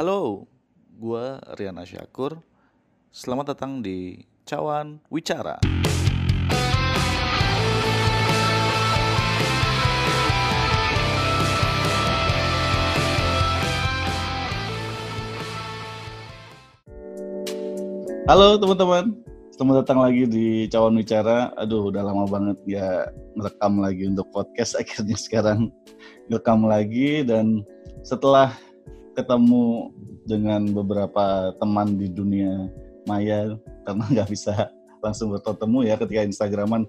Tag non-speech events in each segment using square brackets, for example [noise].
Halo, gue Rian Asyakur. Selamat datang di Cawan Wicara. Halo teman-teman, selamat datang lagi di Cawan Wicara. Aduh, udah lama banget ya ngerekam lagi untuk podcast. Akhirnya sekarang ngerekam lagi dan setelah ketemu dengan beberapa teman di dunia maya karena nggak bisa langsung bertemu ya ketika Instagraman.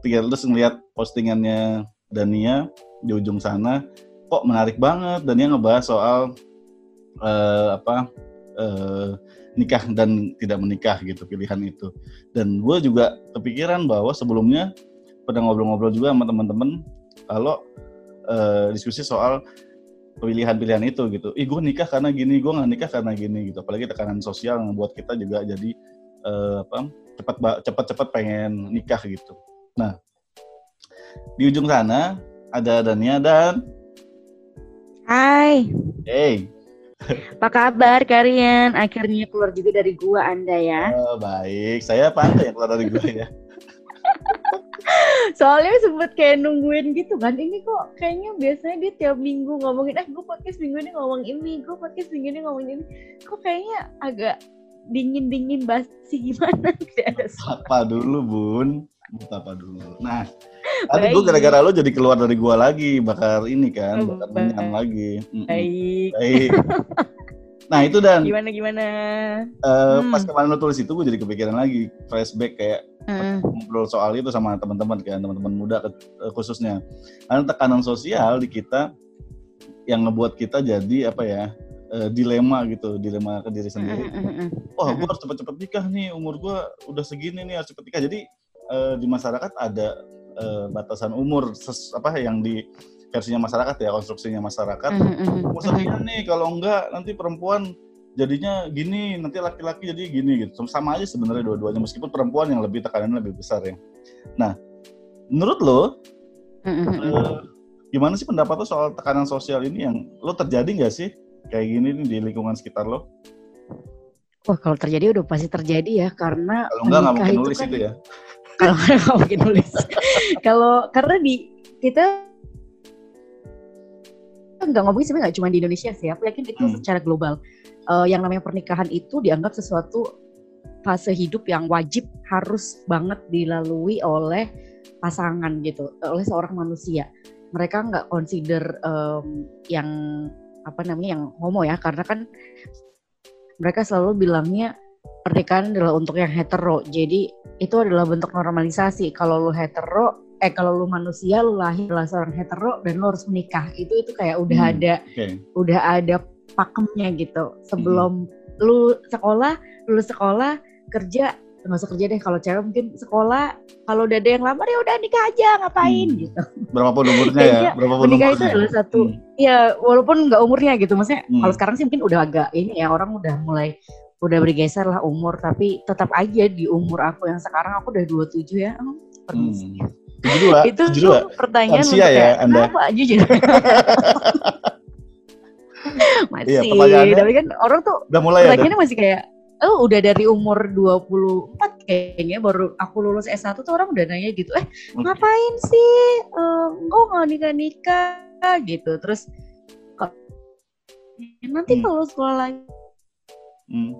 Ketika terus ngeliat postingannya Dania di ujung sana kok menarik banget. Dania ngebahas soal uh, apa uh, nikah dan tidak menikah gitu pilihan itu. Dan gue juga kepikiran bahwa sebelumnya pernah ngobrol-ngobrol juga sama teman-teman kalau uh, diskusi soal pilihan-pilihan itu gitu. Ih gue nikah karena gini, gue nggak nikah karena gini gitu. Apalagi tekanan sosial yang buat kita juga jadi uh, apa cepat cepat cepat pengen nikah gitu. Nah di ujung sana ada Dania dan Hai. Hey. Apa kabar kalian? Akhirnya keluar juga dari gua Anda ya. Oh, baik. Saya pantai yang keluar dari gua ya. Soalnya sempet kayak nungguin gitu kan. Ini kok kayaknya biasanya dia tiap minggu ngomongin, eh gue podcast minggu ini ngomong ini, gue podcast minggu ini ngomong ini. Kok kayaknya agak dingin-dingin basi gimana? [laughs] Apa dulu bun? Apa dulu. Nah, tadi gue gara-gara lo jadi keluar dari gua lagi, bakar ini kan, oh, bakar minyak lagi. Baik. Baik. [laughs] Nah itu dan gimana gimana? Uh, hmm. Pas kemarin lo tulis itu gue jadi kepikiran lagi flashback kayak hmm. ngobrol soal itu sama teman-teman kan teman-teman muda eh, khususnya. Karena tekanan sosial di kita yang ngebuat kita jadi apa ya uh, dilema gitu, dilema ke diri sendiri. Oh gue harus cepet-cepet nikah nih, umur gue udah segini nih harus cepet nikah. Jadi uh, di masyarakat ada uh, batasan umur ses, apa yang di versinya masyarakat ya konstruksinya masyarakat. Mm-hmm. nih kalau enggak nanti perempuan jadinya gini nanti laki-laki jadi gini gitu. Sama aja sebenarnya dua-duanya meskipun perempuan yang lebih tekanannya lebih besar ya. Nah menurut lo mm-hmm. eh, gimana sih pendapat lo soal tekanan sosial ini yang lo terjadi nggak sih kayak gini nih di lingkungan sekitar lo? Wah kalau terjadi udah pasti terjadi ya karena kalau enggak nggak mungkin nulis kan, itu ya. [laughs] Kalau nggak mungkin nulis. Kalau karena di kita nggak ngomongin sebenarnya nggak cuma di Indonesia sih, aku yakin itu hmm. secara global. Uh, yang namanya pernikahan itu dianggap sesuatu fase hidup yang wajib harus banget dilalui oleh pasangan gitu, oleh seorang manusia. Mereka nggak consider um, yang apa namanya yang homo ya, karena kan mereka selalu bilangnya pernikahan adalah untuk yang hetero. Jadi itu adalah bentuk normalisasi. Kalau lu hetero, eh kalau lu manusia lu lahir adalah seorang hetero dan lu harus menikah itu itu kayak udah hmm, ada okay. udah ada pakemnya gitu sebelum hmm. lu sekolah lulus sekolah kerja nggak usah kerja deh kalau cewek mungkin sekolah kalau udah ada yang lamar ya udah nikah aja ngapain hmm. gitu berapapun [laughs] umurnya ya berapapun menikah umurnya. itu adalah satu hmm. ya walaupun nggak umurnya gitu maksudnya hmm. kalau sekarang sih mungkin udah agak ini ya orang udah mulai udah bergeser lah umur tapi tetap aja di umur aku yang sekarang aku udah 27 ya permisi hmm. Tujuh dua. Itu tujuh dua. pertanyaan Lansia ya Anda. Apa jujur. [laughs] masih. Iya, tapi kan orang tuh udah mulai ya. masih kayak oh udah dari umur 24 kayaknya baru aku lulus S1 tuh orang udah nanya gitu eh okay. ngapain sih um, oh nggak nikah nikah gitu terus nanti hmm. kalau sekolah lagi hmm.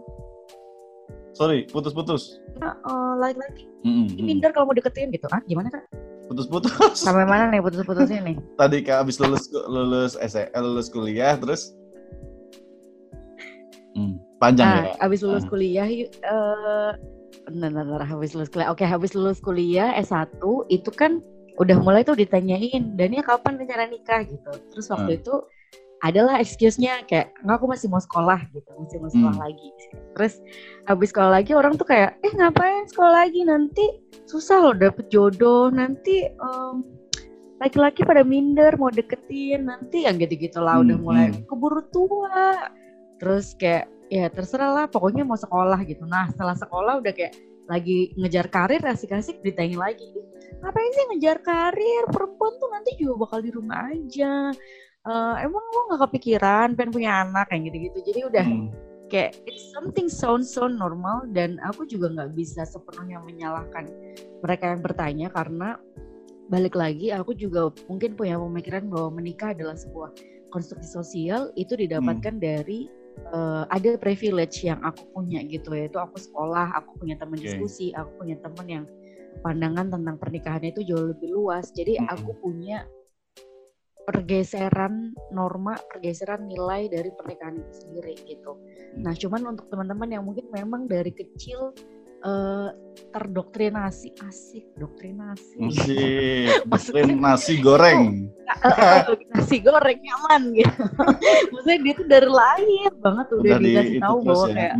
Sorry putus-putus uh, lagi-lagi mm -hmm. minder kalau mau deketin gitu ah gimana kak putus-putus. Sampai mana nih putus-putusnya nih? [laughs] Tadi kak abis lulus lulus SE, lulus kuliah terus hmm, panjang nah, ya. Abis lulus ah. kuliah uh, bentar, bentar, habis lulus kuliah. Oke, habis lulus kuliah S1 itu kan udah mulai tuh ditanyain, dan ya kapan rencana nikah gitu. Terus waktu hmm. itu adalah excuse-nya kayak nggak aku masih mau sekolah gitu masih mau sekolah hmm. lagi terus habis sekolah lagi orang tuh kayak eh ngapain sekolah lagi nanti susah loh dapet jodoh nanti um, laki-laki pada minder mau deketin nanti yang gitu-gitu lah hmm. udah mulai hmm. keburu tua terus kayak ya terserah lah pokoknya mau sekolah gitu nah setelah sekolah udah kayak lagi ngejar karir asik-asik ditanya lagi ngapain sih ngejar karir perempuan tuh nanti juga bakal di rumah aja uh, emang lo nggak kepikiran pengen punya anak kayak gitu-gitu jadi udah hmm. kayak it's something sound so normal dan aku juga nggak bisa sepenuhnya menyalahkan mereka yang bertanya karena balik lagi aku juga mungkin punya pemikiran bahwa menikah adalah sebuah konstruksi sosial itu didapatkan hmm. dari uh, ada privilege yang aku punya gitu yaitu aku sekolah aku punya teman okay. diskusi aku punya teman yang pandangan tentang pernikahannya itu jauh lebih luas jadi hmm. aku punya pergeseran norma, pergeseran nilai dari pernikahan itu sendiri gitu. Nah, cuman untuk teman-teman yang mungkin memang dari kecil uh, terdoktrinasi, asik doktrinasi. Asik, [laughs] doktrinasi goreng. Uh, nasi goreng nyaman gitu. [laughs] Maksudnya dia tuh dari lahir banget udah, udah dikasih tahu bahwa ya. kayak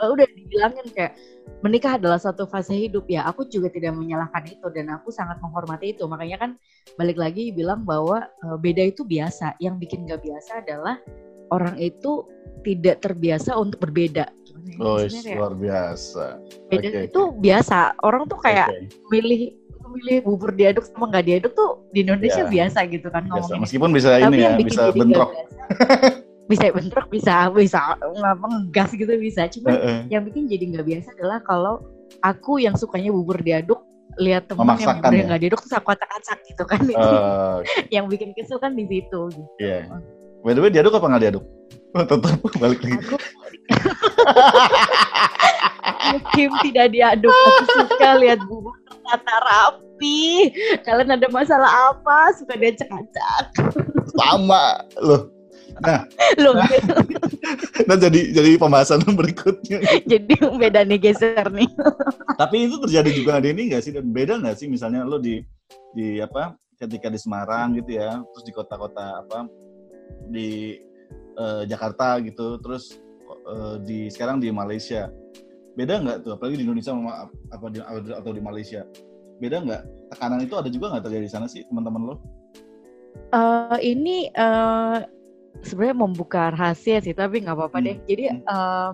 uh, udah dibilangin kayak menikah adalah satu fase hidup ya. Aku juga tidak menyalahkan itu dan aku sangat menghormati itu. Makanya kan balik lagi bilang bahwa uh, beda itu biasa. Yang bikin gak biasa adalah orang itu tidak terbiasa untuk berbeda. Ya? oh kayak, luar biasa. Beda okay, itu biasa. Orang tuh kayak okay. milih milih bubur diaduk sama nggak diaduk tuh di Indonesia yeah. biasa gitu kan biasa. meskipun bisa Tapi ini ya bisa bentrok bisa bentrok bisa bisa ngegas gitu bisa cuma uh -uh. yang bikin jadi nggak biasa adalah kalau aku yang sukanya bubur diaduk lihat teman yang bubur ya? nggak diaduk terus aku acak-acak gitu kan [laughs] uh, okay. yang bikin kesel kan di situ gitu. Yeah. By the way diaduk apa nggak diaduk? [laughs] Oh, tetap balik lagi. Aku... Kim tidak diaduk. Aku suka lihat bubur tertata rapi. Kalian ada masalah apa? Suka diacak-acak. Sama loh Nah, [laughs] Loh, nah, [laughs] nah jadi jadi pembahasan [laughs] berikutnya. jadi beda nih geser nih. Tapi itu terjadi juga di ini nggak sih? Dan beda nggak sih misalnya lo di di apa ketika di Semarang gitu ya, terus di kota-kota apa di uh, Jakarta gitu, terus uh, di sekarang di Malaysia. Beda nggak tuh? Apalagi di Indonesia apa di, atau di Malaysia. Beda nggak? Tekanan itu ada juga nggak terjadi di sana sih teman-teman lo? Uh, ini uh, sebenarnya membuka rahasia sih tapi nggak apa-apa hmm. deh jadi um,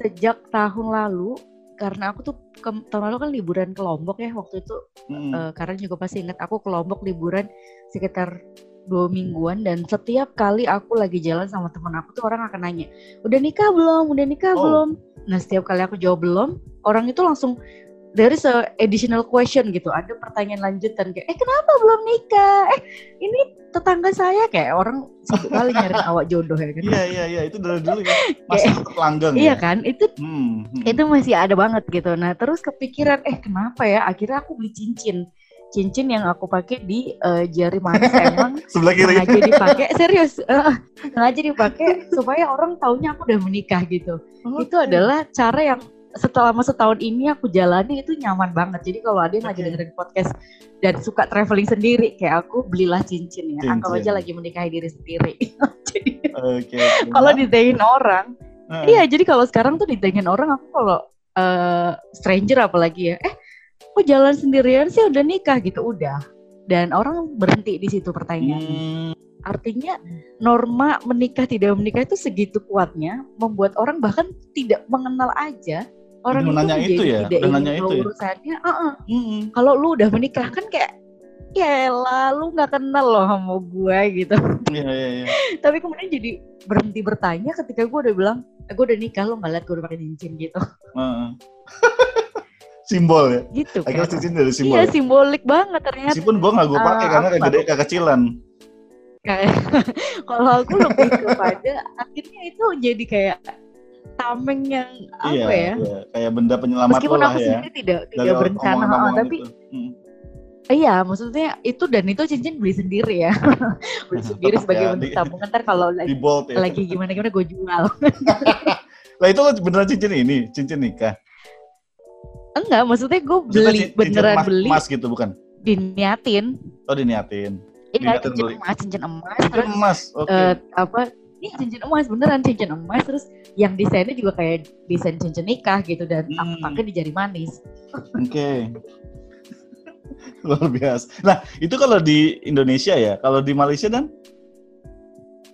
sejak tahun lalu karena aku tuh ke, tahun lalu kan liburan ke Lombok ya waktu itu hmm. uh, karena juga pasti ingat aku ke Lombok liburan sekitar dua mingguan dan setiap kali aku lagi jalan sama temen aku tuh orang akan nanya udah nikah belum udah nikah oh. belum nah setiap kali aku jawab belum orang itu langsung there is a additional question gitu. Ada pertanyaan lanjutan kayak, eh kenapa belum nikah? Eh ini tetangga saya kayak orang satu kali nyari [laughs] awak jodoh ya kan? Iya iya iya itu dari dulu ya [laughs] masih pelanggang. Iya ya? kan itu hmm, hmm. itu masih ada banget gitu. Nah terus kepikiran, eh kenapa ya? Akhirnya aku beli cincin cincin yang aku pakai di uh, jari manis [laughs] emang sebelah kiri sengaja dipakai serius uh, sengaja dipakai supaya orang taunya aku udah menikah gitu okay. itu adalah cara yang setelah setahun ini aku jalani itu nyaman banget. Jadi kalau ada yang okay. lagi dengerin podcast dan suka traveling sendiri kayak aku belilah cincin ya. Cincin. aja lagi menikahi diri sendiri. [laughs] jadi okay, [laughs] kalau ditanyain orang, uh. iya jadi kalau sekarang tuh ditanyain orang aku kalau uh, stranger apalagi ya, eh kok jalan sendirian sih udah nikah gitu udah. Dan orang berhenti di situ pertanyaannya. Hmm. Artinya norma menikah tidak menikah itu segitu kuatnya membuat orang bahkan tidak mengenal aja orang udah itu nanya itu ya udah nanya itu urusannya ya? uh -uh. Mm -hmm. kalau lu udah menikah kan kayak ya lalu nggak kenal loh sama gue gitu. Iya iya iya. [laughs] Tapi kemudian jadi berhenti bertanya ketika gue udah bilang eh, gue udah nikah lo nggak liat gue udah pakai cincin gitu. [laughs] Simbol ya? Gitu kan Akhirnya cincin dari simbol iya ya? simbolik banget ternyata. Meskipun gue nggak gue pakai uh, karena kayak gede kekecilan. [laughs] Kalau aku lebih kepada akhirnya itu jadi kayak tameng yang apa iya, ya? Iya. Kayak benda penyelamat Meskipun aku ya. sendiri tidak tidak berencana, oh, tapi hmm. Iya, maksudnya itu dan itu cincin beli sendiri ya, [laughs] beli sendiri [laughs] sebagai ya, bentuk tabungan. Ntar kalau lagi, ya. lagi gimana gimana gue jual. [laughs] lah itu beneran cincin ini, cincin nikah? Enggak, maksudnya gue beli cincin, beneran emas, beli. Emas gitu bukan? Diniatin. Oh diniatin. Iya, cincin beli. emas, cincin emas. Cincin emas, oke. Okay. Uh, apa ini cincin emas beneran cincin emas terus yang desainnya juga kayak desain cincin nikah gitu dan hmm. aku pakai di jari manis. Oke. Okay. [laughs] Luar biasa. Nah, itu kalau di Indonesia ya. Kalau di Malaysia dan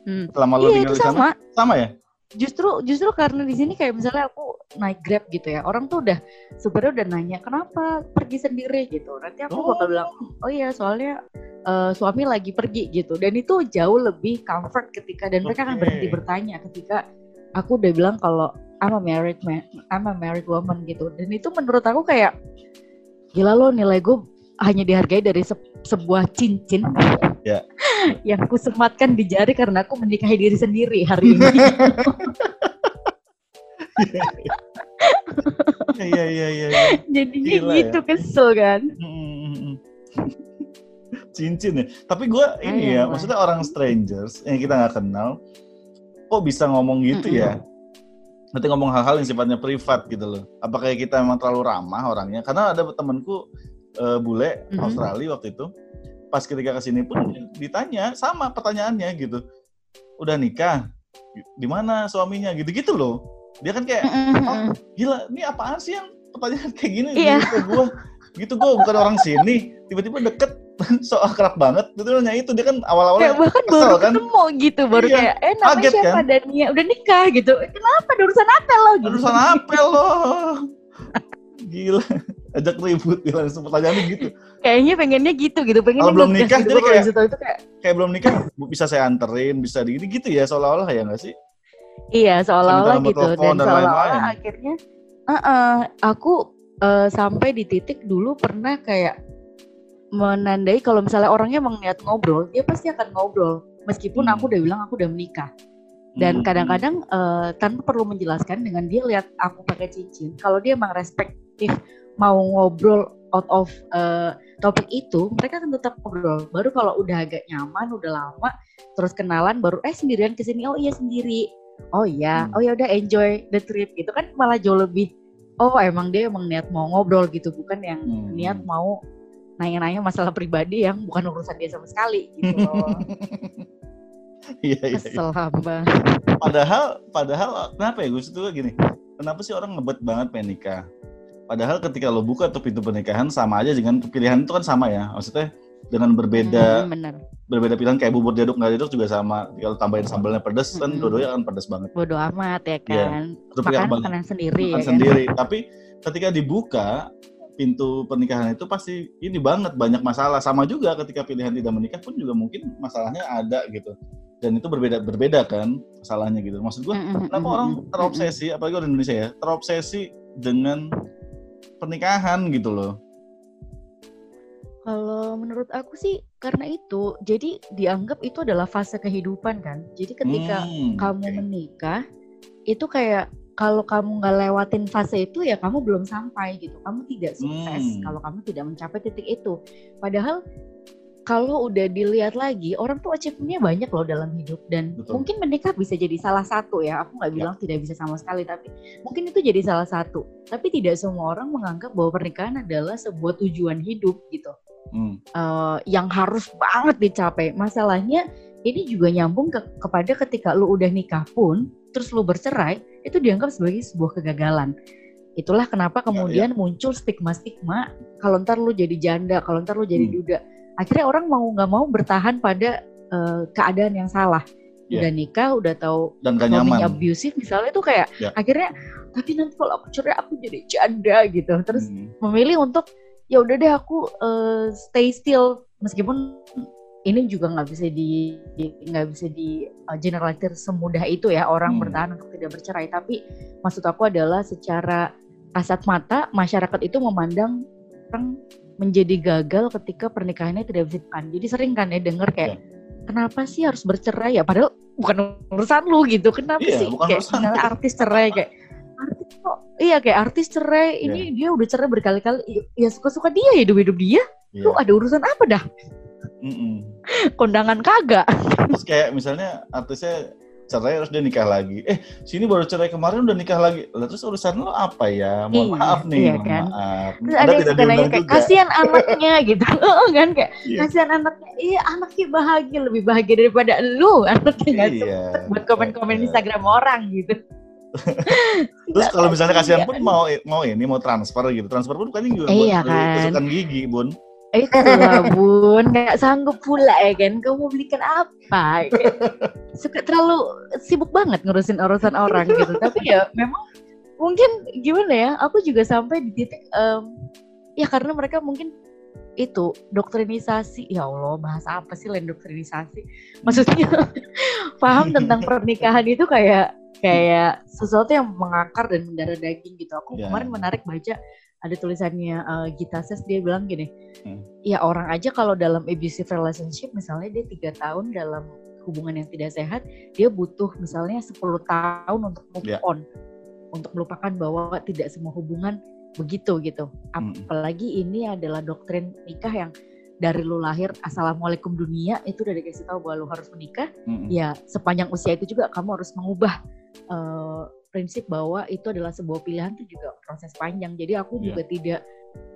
hmm. selama lo iya, tinggal di sana sama. sama ya? Justru justru karena di sini kayak misalnya aku naik grab gitu ya orang tuh udah sebenarnya udah nanya kenapa pergi sendiri? gitu. Nanti aku Oh. bakal bilang oh iya soalnya eh, suami lagi pergi gitu. Dan itu jauh lebih comfort ketika dan mereka akan berhenti bertanya ketika aku udah bilang kalau I'm a married man I'm a married woman gitu. Dan itu menurut aku kayak gila lo nilai gue hanya dihargai dari se- sebuah cincin Ya. [laughs] yang ku sematkan di jari karena aku menikahi diri sendiri hari ini [laughs] [laughs] Iya iya iya. iya. jadinya Gila ya. gitu kesel kan Mm-mm. Cincin ya. Tapi gue ini Iya, ya, Wah. maksudnya orang strangers yang kita nggak kenal, kok bisa ngomong gitu ya? Nanti ngomong hal-hal yang sifatnya privat gitu loh. Apakah kita memang terlalu ramah orangnya? Karena ada temanku eh, bule Mhm. Australia waktu itu, pas ketika ke sini pun ditanya sama pertanyaannya gitu. Udah nikah? Di mana suaminya? Gitu-gitu loh. Dia kan kayak Mm-mm. gila ini apaan sih yang pertanyaan kayak gini Iya. gitu gua gitu gua bukan orang sini tiba-tiba deket [laughs] so akrab banget gitu nanya itu dia kan kayak awal-awalnya bahkan kesel baru kan? ketemu gitu baru Iya, kayak eh namanya kaget siapa kan? dan Nia udah nikah gitu "Eh, kenapa ada urusan apa lo gitu urusan apel loh [laughs] gila ajak ribut dia langsung pertanyaannya gitu. Kayaknya pengennya gitu gitu pengennya Kalau belum nikah, gitu jadi kayak- itu kayak kayak belum nikah bisa saya anterin bisa di gitu ya seolah-olah ya nggak sih? Iya seolah-olah gitu dan dan seolah-olah akhirnya "Uh-uh, aku eh, sampai di titik dulu pernah kayak menandai kalau misalnya orangnya emang niat ngobrol dia pasti akan ngobrol. Meskipun Hmm. aku udah bilang aku udah menikah. Dan Hmm. kadang-kadang eh, tanpa perlu menjelaskan dengan dia lihat aku pakai cincin kalau dia emang respektif mau ngobrol out of eh, topik itu mereka akan tetap ngobrol baru kalau udah agak nyaman udah lama terus kenalan baru eh sendirian ke sini oh iya sendiri oh iya Hmm. oh ya udah enjoy the trip itu kan malah jauh lebih oh emang dia emang niat mau ngobrol gitu bukan yang Hmm. niat mau nanya-nanya masalah pribadi yang bukan urusan dia sama sekali gitu loh. [laughs] iya iya iya. kesel hamba padahal padahal kenapa ya gue tuh gini kenapa sih orang ngebet banget pengen nikah padahal ketika lo buka tuh pintu pernikahan sama aja dengan pilihan itu kan sama ya. Maksudnya dengan berbeda Hmm, bener. berbeda pilihan kayak bubur diaduk nggak diaduk juga sama. Kalau tambahin sambalnya pedas kan Mm-mm. dua-duanya akan pedas banget. Bodo amat ya Iya. kan? Pilihan makan makanan sendiri makan ya kan? sendiri. Tapi ketika dibuka pintu pernikahan itu pasti ini banget banyak masalah. Sama juga ketika pilihan tidak menikah pun juga mungkin masalahnya ada gitu. Dan itu berbeda berbeda kan masalahnya gitu. Maksud gue Mm-mm, kenapa mm-mm, orang terobsesi apalagi orang Indonesia ya terobsesi dengan pernikahan gitu loh Kalau menurut aku sih karena itu, jadi dianggap itu adalah fase kehidupan kan. Jadi ketika Hmm, kamu menikah, itu kayak kalau kamu nggak lewatin fase itu ya kamu belum sampai gitu. Kamu tidak sukses Hmm. kalau kamu tidak mencapai titik itu. Padahal kalau udah dilihat lagi, orang tuh achievementnya banyak loh dalam hidup dan Betul. mungkin menikah bisa jadi salah satu ya. Aku nggak Ya. bilang tidak bisa sama sekali, tapi mungkin itu jadi salah satu. Tapi tidak semua orang menganggap bahwa pernikahan adalah sebuah tujuan hidup gitu Hmm, eh, yang harus banget dicapai. Masalahnya ini juga nyambung ke, kepada ketika lu udah nikah pun, terus lu bercerai, itu dianggap sebagai sebuah kegagalan. Itulah kenapa kemudian muncul stigma-stigma kalau ntar lu jadi janda, kalau ntar lu jadi Hmm. duda. Akhirnya orang mau nggak mau bertahan pada eh, keadaan yang salah. Iya. Udah nikah, udah tahu dan gak suaminya nyaman abusive misalnya itu kayak Ya. akhirnya tapi nanti kalau aku cerai aku jadi janda gitu. Terus Hmm, memilih untuk ya udah deh aku eh, stay still meskipun ini juga nggak bisa di nggak bisa di uh, generalisir semudah itu ya orang Hmm. bertahan untuk tidak bercerai tapi maksud aku adalah secara kasat mata masyarakat itu memandang orang menjadi gagal ketika pernikahannya tidak bisa. Jadi sering kan ya denger kayak kenapa sih harus bercerai ya? Padahal bukan urusan lu gitu. Kenapa Iya, sih? bukan kayak misalnya artis cerai kayak artis kok iya kayak artis cerai ini dia udah cerai berkali-kali. Ya- suka-suka dia ya hidup-hidup dia. Iya. lu ada urusan apa dah? Mm-mm. kondangan kagak. Terus kayak misalnya artisnya cerai terus dia nikah lagi eh sini baru cerai kemarin udah nikah lagi lah terus urusan lo apa ya mohon Iya, maaf nih iya mohon kan. maaf terus Anda ada yang tidak suka nanya kayak juga kasihan anaknya [laughs] gitu Heeh, kan kayak Iya. kasihan anaknya iya anaknya bahagia lebih bahagia daripada lu anaknya nggak Iya. buat komen-komen Iya. Instagram orang gitu [laughs] Terus kalau misalnya kasihan Iya. pun mau mau ini mau transfer gitu. Transfer pun kan juga Iya buat kan. kesukaan gigi, Bun. Itu lah bun nggak sanggup pula ya kan? Kamu mau belikan apa? Suka terlalu sibuk banget ngurusin urusan orang gitu. Tapi ya memang mungkin gimana ya aku juga sampai di titik um, ya karena mereka mungkin itu doktrinisasi. Ya Allah bahasa apa sih lain doktrinisasi? Maksudnya [laughs] paham tentang pernikahan itu kayak kayak sesuatu yang mengakar dan mendarah daging gitu. Aku yeah. kemarin menarik baca ada tulisannya uh, Gita Ses dia bilang gini hmm. ya orang aja kalau dalam abusive relationship misalnya dia tiga tahun dalam hubungan yang tidak sehat dia butuh misalnya 10 tahun untuk move yeah. on untuk melupakan bahwa tidak semua hubungan begitu gitu. Apalagi ini adalah doktrin nikah yang dari lu lahir assalamualaikum dunia itu udah dikasih tahu bahwa lu harus menikah. Mm-hmm. Ya sepanjang usia itu juga kamu harus mengubah uh, prinsip bahwa itu adalah sebuah pilihan itu juga proses panjang. Jadi aku yeah. juga tidak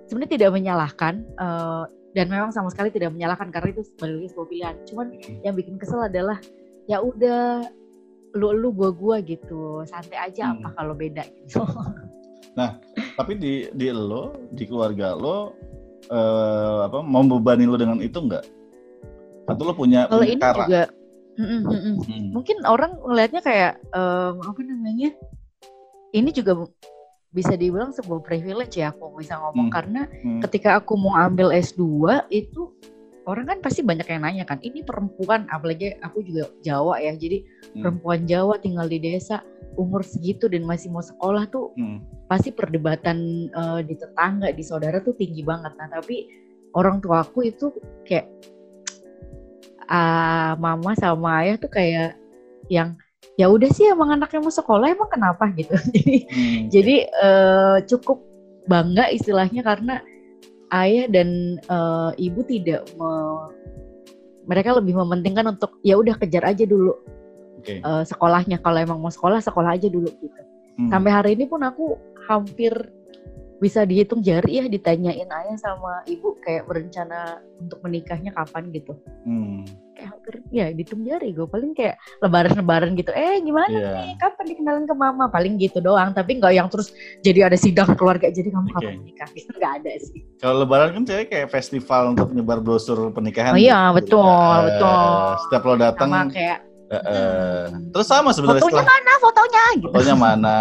sebenarnya tidak menyalahkan uh, dan memang sama sekali tidak menyalahkan karena itu sebenarnya sebuah pilihan. Cuman mm-hmm. yang bikin kesel adalah ya udah lu lu gua gua gitu santai aja hmm. apa kalau beda [laughs] gitu nah tapi di di lo di keluarga lo uh, apa membebani lo dengan itu enggak atau lo punya kalau ini cara? juga mm -mm, mm -mm. Hmm. mungkin orang ngelihatnya kayak um, apa namanya ini juga bisa dibilang sebuah privilege ya aku bisa ngomong hmm. karena hmm. ketika aku mau ambil S2 itu orang kan pasti banyak yang nanya kan ini perempuan apalagi aku juga Jawa ya jadi hmm. perempuan Jawa tinggal di desa umur segitu dan masih mau sekolah tuh hmm. pasti perdebatan uh, di tetangga di saudara tuh tinggi banget nah tapi orang tua aku itu kayak uh, mama sama ayah tuh kayak yang ya udah sih emang anaknya mau sekolah emang kenapa gitu [laughs] jadi hmm. jadi uh, cukup bangga istilahnya karena ayah dan uh, ibu tidak me, mereka lebih mementingkan untuk ya udah kejar aja dulu okay. uh, eh, sekolahnya kalau emang mau sekolah sekolah aja dulu gitu hmm. sampai hari ini pun aku hampir bisa dihitung jari ya ditanyain ayah sama ibu kayak berencana untuk menikahnya kapan gitu hmm. Kayak hampir ya dihitung jari gue paling kayak lebaran-lebaran gitu. Eh gimana yeah. nih? Kapan dikenalin ke mama? Paling gitu doang. Tapi nggak yang terus jadi ada sidang keluarga jadi kamu okay. kapan menikah gitu. Nggak ada sih. Kalau lebaran kan cewek kayak festival untuk nyebar brosur pernikahan oh iya gitu. betul uh, betul. setiap lo datang sama kayak Uh, terus sama sebenarnya fotonya setelah, mana? Fotonya gitu. fotonya mana?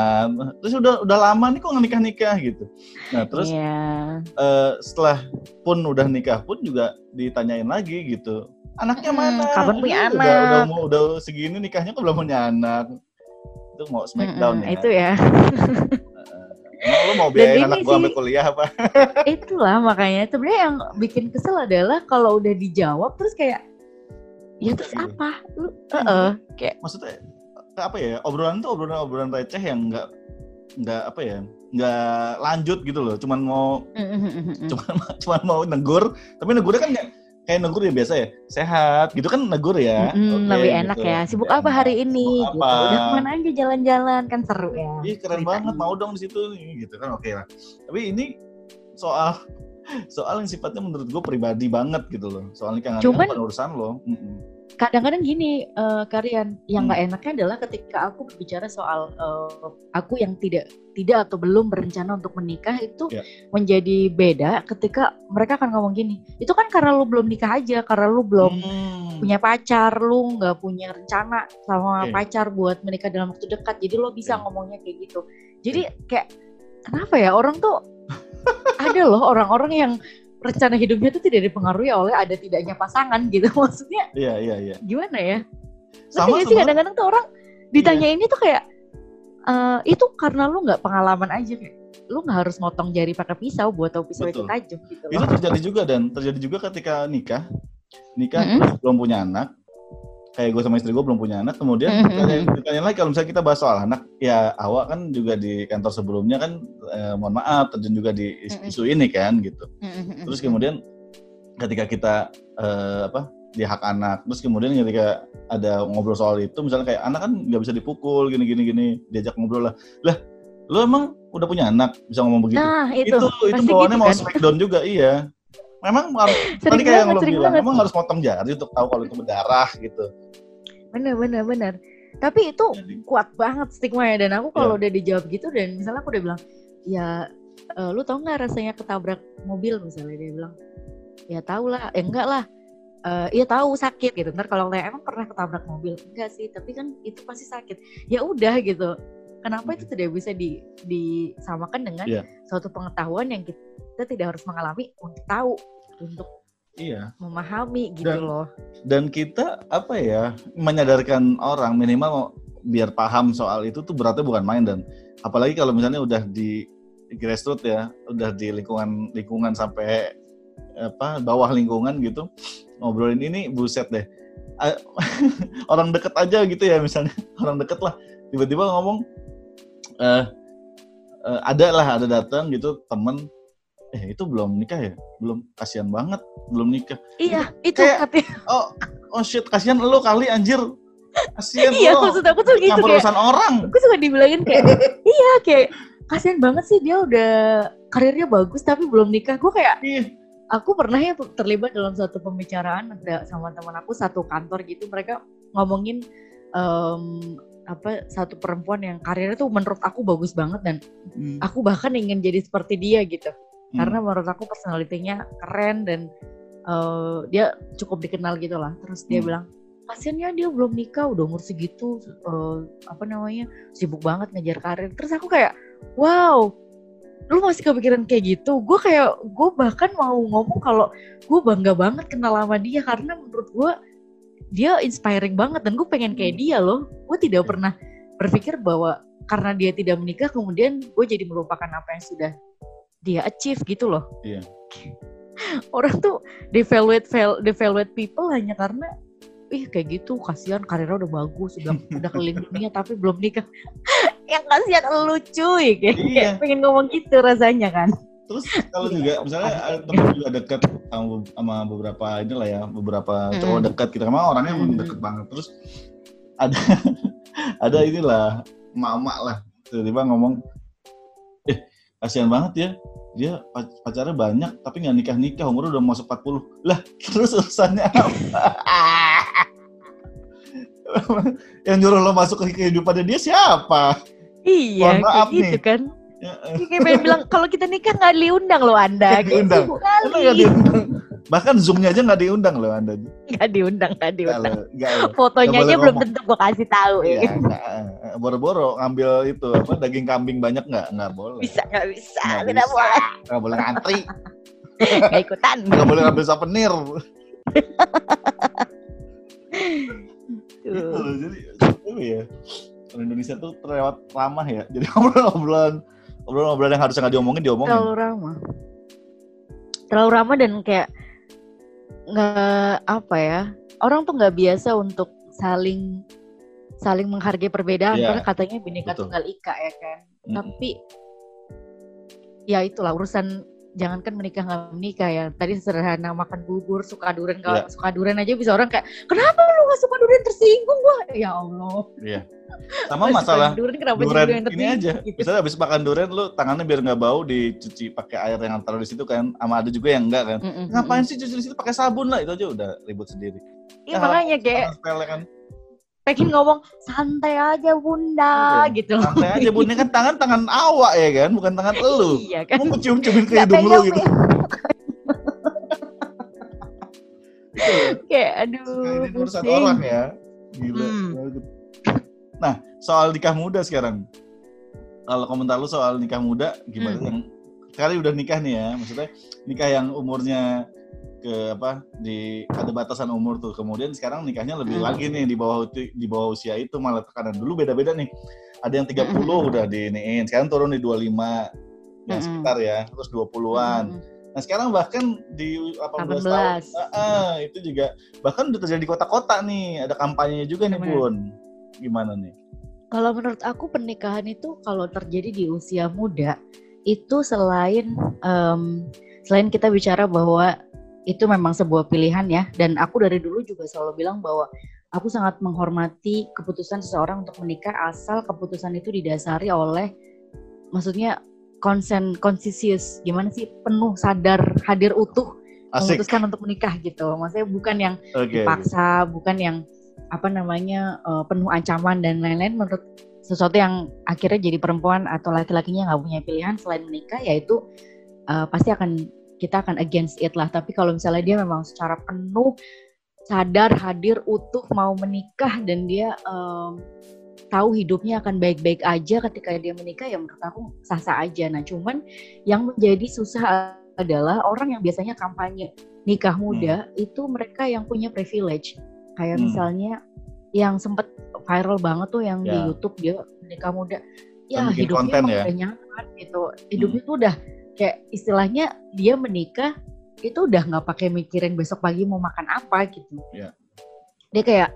Terus udah udah lama nih kok nikah nikah gitu. Nah terus yeah. Iya. uh, setelah pun udah nikah pun juga ditanyain lagi gitu anaknya mana? kapan punya udah, anak? Udah, udah mau udah segini nikahnya kok belum punya anak? Itu mau smackdown hmm, ya? itu ya. Emang lu mau biayain anak gua sampai kuliah apa? [laughs] itulah makanya. Sebenarnya yang bikin kesel adalah kalau udah dijawab terus kayak ya terus iya. apa? Lu uh -uh, kayak maksudnya apa ya obrolan tuh obrolan obrolan receh yang nggak nggak apa ya nggak lanjut gitu loh. Cuman mau cuman [laughs] cuman mau negur. Tapi negurnya kan nggak kayak negur ya biasa ya sehat gitu kan negur ya. Mm, okay, lebih enak gitu. ya sibuk apa hari ini? Gitu. udah ke mana aja jalan-jalan? Kan seru ya Ih, keren banget mau dong di situ gitu kan oke okay lah. Tapi ini soal soal yang sifatnya menurut gue pribadi banget gitu loh. Soal nikah Cuman, bukan urusan lo kadang-kadang gini uh, kalian yang nggak hmm. enaknya adalah ketika aku berbicara soal uh, aku yang tidak tidak atau belum berencana untuk menikah itu yeah. menjadi beda ketika mereka akan ngomong gini itu kan karena lu belum nikah aja karena lu belum hmm. punya pacar lu nggak punya rencana sama okay. pacar buat menikah dalam waktu dekat jadi lo bisa okay. ngomongnya kayak gitu jadi kayak kenapa ya orang tuh [laughs] ada loh orang-orang yang rencana hidupnya itu tidak dipengaruhi oleh ada tidaknya pasangan gitu [laughs] maksudnya iya iya iya gimana ya sama sih kadang-kadang tuh orang ditanya iya. ini tuh kayak uh, itu karena lu nggak pengalaman aja kayak lu nggak harus motong jari pakai pisau buat tahu pisau Betul. itu tajam gitu itu terjadi juga dan terjadi juga ketika nikah nikah mm -hmm. belum punya anak kayak gue sama istri gue belum punya anak kemudian mm-hmm. ditanya, ditanya lagi kalau misalnya kita bahas soal anak ya awak kan juga di kantor sebelumnya kan eh, mohon maaf terjun juga di isu mm-hmm. ini kan gitu terus kemudian ketika kita eh, apa di hak anak. Terus kemudian ketika ada ngobrol soal itu misalnya kayak anak kan nggak bisa dipukul gini gini gini diajak ngobrol lah. Lah lu emang udah punya anak? Bisa ngomong begitu. Nah, itu. Itu, itu bawaannya gitu, mau kan? smackdown juga iya. Memang harus [laughs] tadi kayak yang lo bilang memang harus potong jari untuk tahu kalau itu berdarah gitu. Bener bener bener. Tapi itu Jadi. kuat banget stigma ya dan aku kalau yeah. udah dijawab gitu dan misalnya aku udah bilang ya uh, lu tau nggak rasanya ketabrak mobil? misalnya dia bilang. Ya tau lah. Eh enggak lah uh, ya tahu sakit gitu. Ntar kalau kayak emang pernah ketabrak mobil? Enggak sih tapi kan itu pasti sakit. Ya udah gitu. Kenapa itu tidak bisa di, disamakan dengan yeah. suatu pengetahuan yang kita tidak harus mengalami untuk tahu untuk iya. memahami gitu dan, loh. dan kita apa ya menyadarkan orang minimal biar paham soal itu tuh beratnya bukan main dan apalagi kalau misalnya udah di grassroots ya udah di lingkungan lingkungan sampai apa bawah lingkungan gitu ngobrolin ini buset deh. [laughs] Orang deket aja gitu ya misalnya. [laughs] Orang deket lah. Tiba-tiba ngomong eh uh, ada lah ada datang gitu temen. Eh itu belum nikah ya? Belum kasihan banget belum nikah. Iya itu, kayak, katanya. oh oh shit kasihan lo kali anjir. Kasihan [laughs] iya lo. maksud aku tuh gitu kayak urusan orang. aku suka dibilangin kayak iya kayak kasihan banget sih dia udah karirnya bagus tapi belum nikah. Gue kayak iya. Aku pernah ya terlibat dalam satu pembicaraan ada sama teman aku satu kantor gitu mereka ngomongin um, apa satu perempuan yang karirnya tuh menurut aku bagus banget dan hmm. aku bahkan ingin jadi seperti dia gitu hmm. karena menurut aku personalitinya keren dan uh, dia cukup dikenal gitu lah terus dia hmm. bilang kasiannya dia belum nikah udah umur segitu uh, apa namanya sibuk banget ngejar karir terus aku kayak wow lu masih kepikiran kayak gitu? Gue kayak gue bahkan mau ngomong kalau gue bangga banget kenal sama dia karena menurut gue dia inspiring banget dan gue pengen kayak dia loh. Gue tidak pernah berpikir bahwa karena dia tidak menikah kemudian gue jadi melupakan apa yang sudah dia achieve gitu loh. Iya. [laughs] orang tuh devaluate devaluate people hanya karena ih kayak gitu kasihan karirnya udah bagus udah udah keliling dunia [laughs] tapi belum nikah yang kasihan lucu ya [laughs] kayak, iya. pengen ngomong gitu rasanya kan? Terus kalau juga misalnya [laughs] ada teman juga dekat sama, sama beberapa inilah ya beberapa hmm. cowok dekat kita memang orangnya hmm. deket banget. Terus ada [laughs] ada inilah mama lah. Tiba-tiba ngomong eh kasihan banget ya. Dia pacarnya banyak tapi nggak nikah nikah umur udah masuk 40 lah terus urusannya apa? Yang nyuruh lo masuk ke kehidupannya dia siapa iya maaf gitu nih. kan Kayak pengen bilang kalau kita nikah nggak diundang loh Anda. Gak diundang. Gak diundang. Bahkan zoomnya aja nggak diundang loh Anda. Nggak diundang, nggak diundang. Gak, Fotonya aja belum tentu gue kasih tahu. Iya, ya. Boro-boro ngambil itu apa daging kambing banyak nggak? Nggak boleh. Bisa nggak bisa? Nggak tidak boleh. Nggak boleh ngantri. Nggak ikutan. Nggak boleh ngambil souvenir. gitu loh, jadi itu ya orang Indonesia tuh terlewat ramah ya. Jadi [laughs] obrolan-obrolan obrolan-obrolan yang harusnya nggak diomongin diomongin. Terlalu ramah. Terlalu ramah dan kayak nggak apa ya orang tuh nggak biasa untuk saling saling menghargai perbedaan. Yeah. karena katanya bineka tunggal ika ya kan. Mm. tapi ya itulah urusan jangankan menikah nggak menikah ya. Tadi sederhana makan bubur suka durian. Kalau yeah. suka durian aja bisa orang kayak kenapa lu gak suka durian? Tersinggung gua. Ya allah. Iya. [laughs] Sama masalah durian, kenapa durian ini aja. gitu. misalnya habis makan durian lu tangannya biar nggak bau dicuci pakai air yang taruh di situ kan. Sama ada juga yang enggak kan. Mm -mm, ngapain sih cuci di situ? Pakai sabun lah itu aja udah ribut sendiri. Iya nah, makanya kayak kan pengen ngomong santai aja bunda iya, gitu. santai aja bunda. Kan tangan tangan awak ya kan bukan tangan elu iya kan. Mau cium ciumin ke hidung lu gitu. Kayak aduh nah, ini urusan orang ya. Gila. Hmm. nah soal nikah muda sekarang. Kalau komentar lu soal nikah muda gimana hmm. yang kali udah nikah nih ya maksudnya nikah yang umurnya ke apa di ada batasan umur tuh. Kemudian sekarang nikahnya lebih hmm. lagi nih di bawah di bawah usia itu malah tekanan dulu beda-beda nih. Ada yang 30 hmm. udah diiniin, sekarang turun di 25 yang hmm. sekitar ya, terus 20-an. Hmm. Nah sekarang bahkan di 18, 18. tahun, uh, uh, itu juga bahkan udah terjadi di kota-kota nih, ada kampanyenya juga nih pun. Gimana nih? Kalau menurut aku pernikahan itu kalau terjadi di usia muda itu selain um, selain kita bicara bahwa itu memang sebuah pilihan ya. Dan aku dari dulu juga selalu bilang bahwa aku sangat menghormati keputusan seseorang untuk menikah asal keputusan itu didasari oleh maksudnya konsen konsisius. Gimana sih? Penuh sadar hadir utuh Asik. memutuskan untuk menikah gitu. Maksudnya bukan yang okay, dipaksa bukan yang apa namanya uh, penuh ancaman dan lain-lain. Menurut sesuatu yang akhirnya jadi perempuan atau laki-lakinya nggak punya pilihan selain menikah yaitu uh, pasti akan kita akan against it lah. Tapi kalau misalnya dia memang secara penuh sadar hadir utuh mau menikah dan dia um, tahu hidupnya akan baik-baik aja ketika dia menikah ya menurut aku sah-sah aja. Nah, cuman yang menjadi susah adalah orang yang biasanya kampanye nikah muda hmm. itu mereka yang punya privilege. Kayak hmm. misalnya yang sempat viral banget tuh yang yeah. di ya. YouTube dia nikah muda. Ya hidupnya emang ya? udah nyaman gitu. Hidupnya hmm. tuh udah kayak istilahnya dia menikah itu udah nggak pakai mikirin besok pagi mau makan apa gitu. Yeah. Dia kayak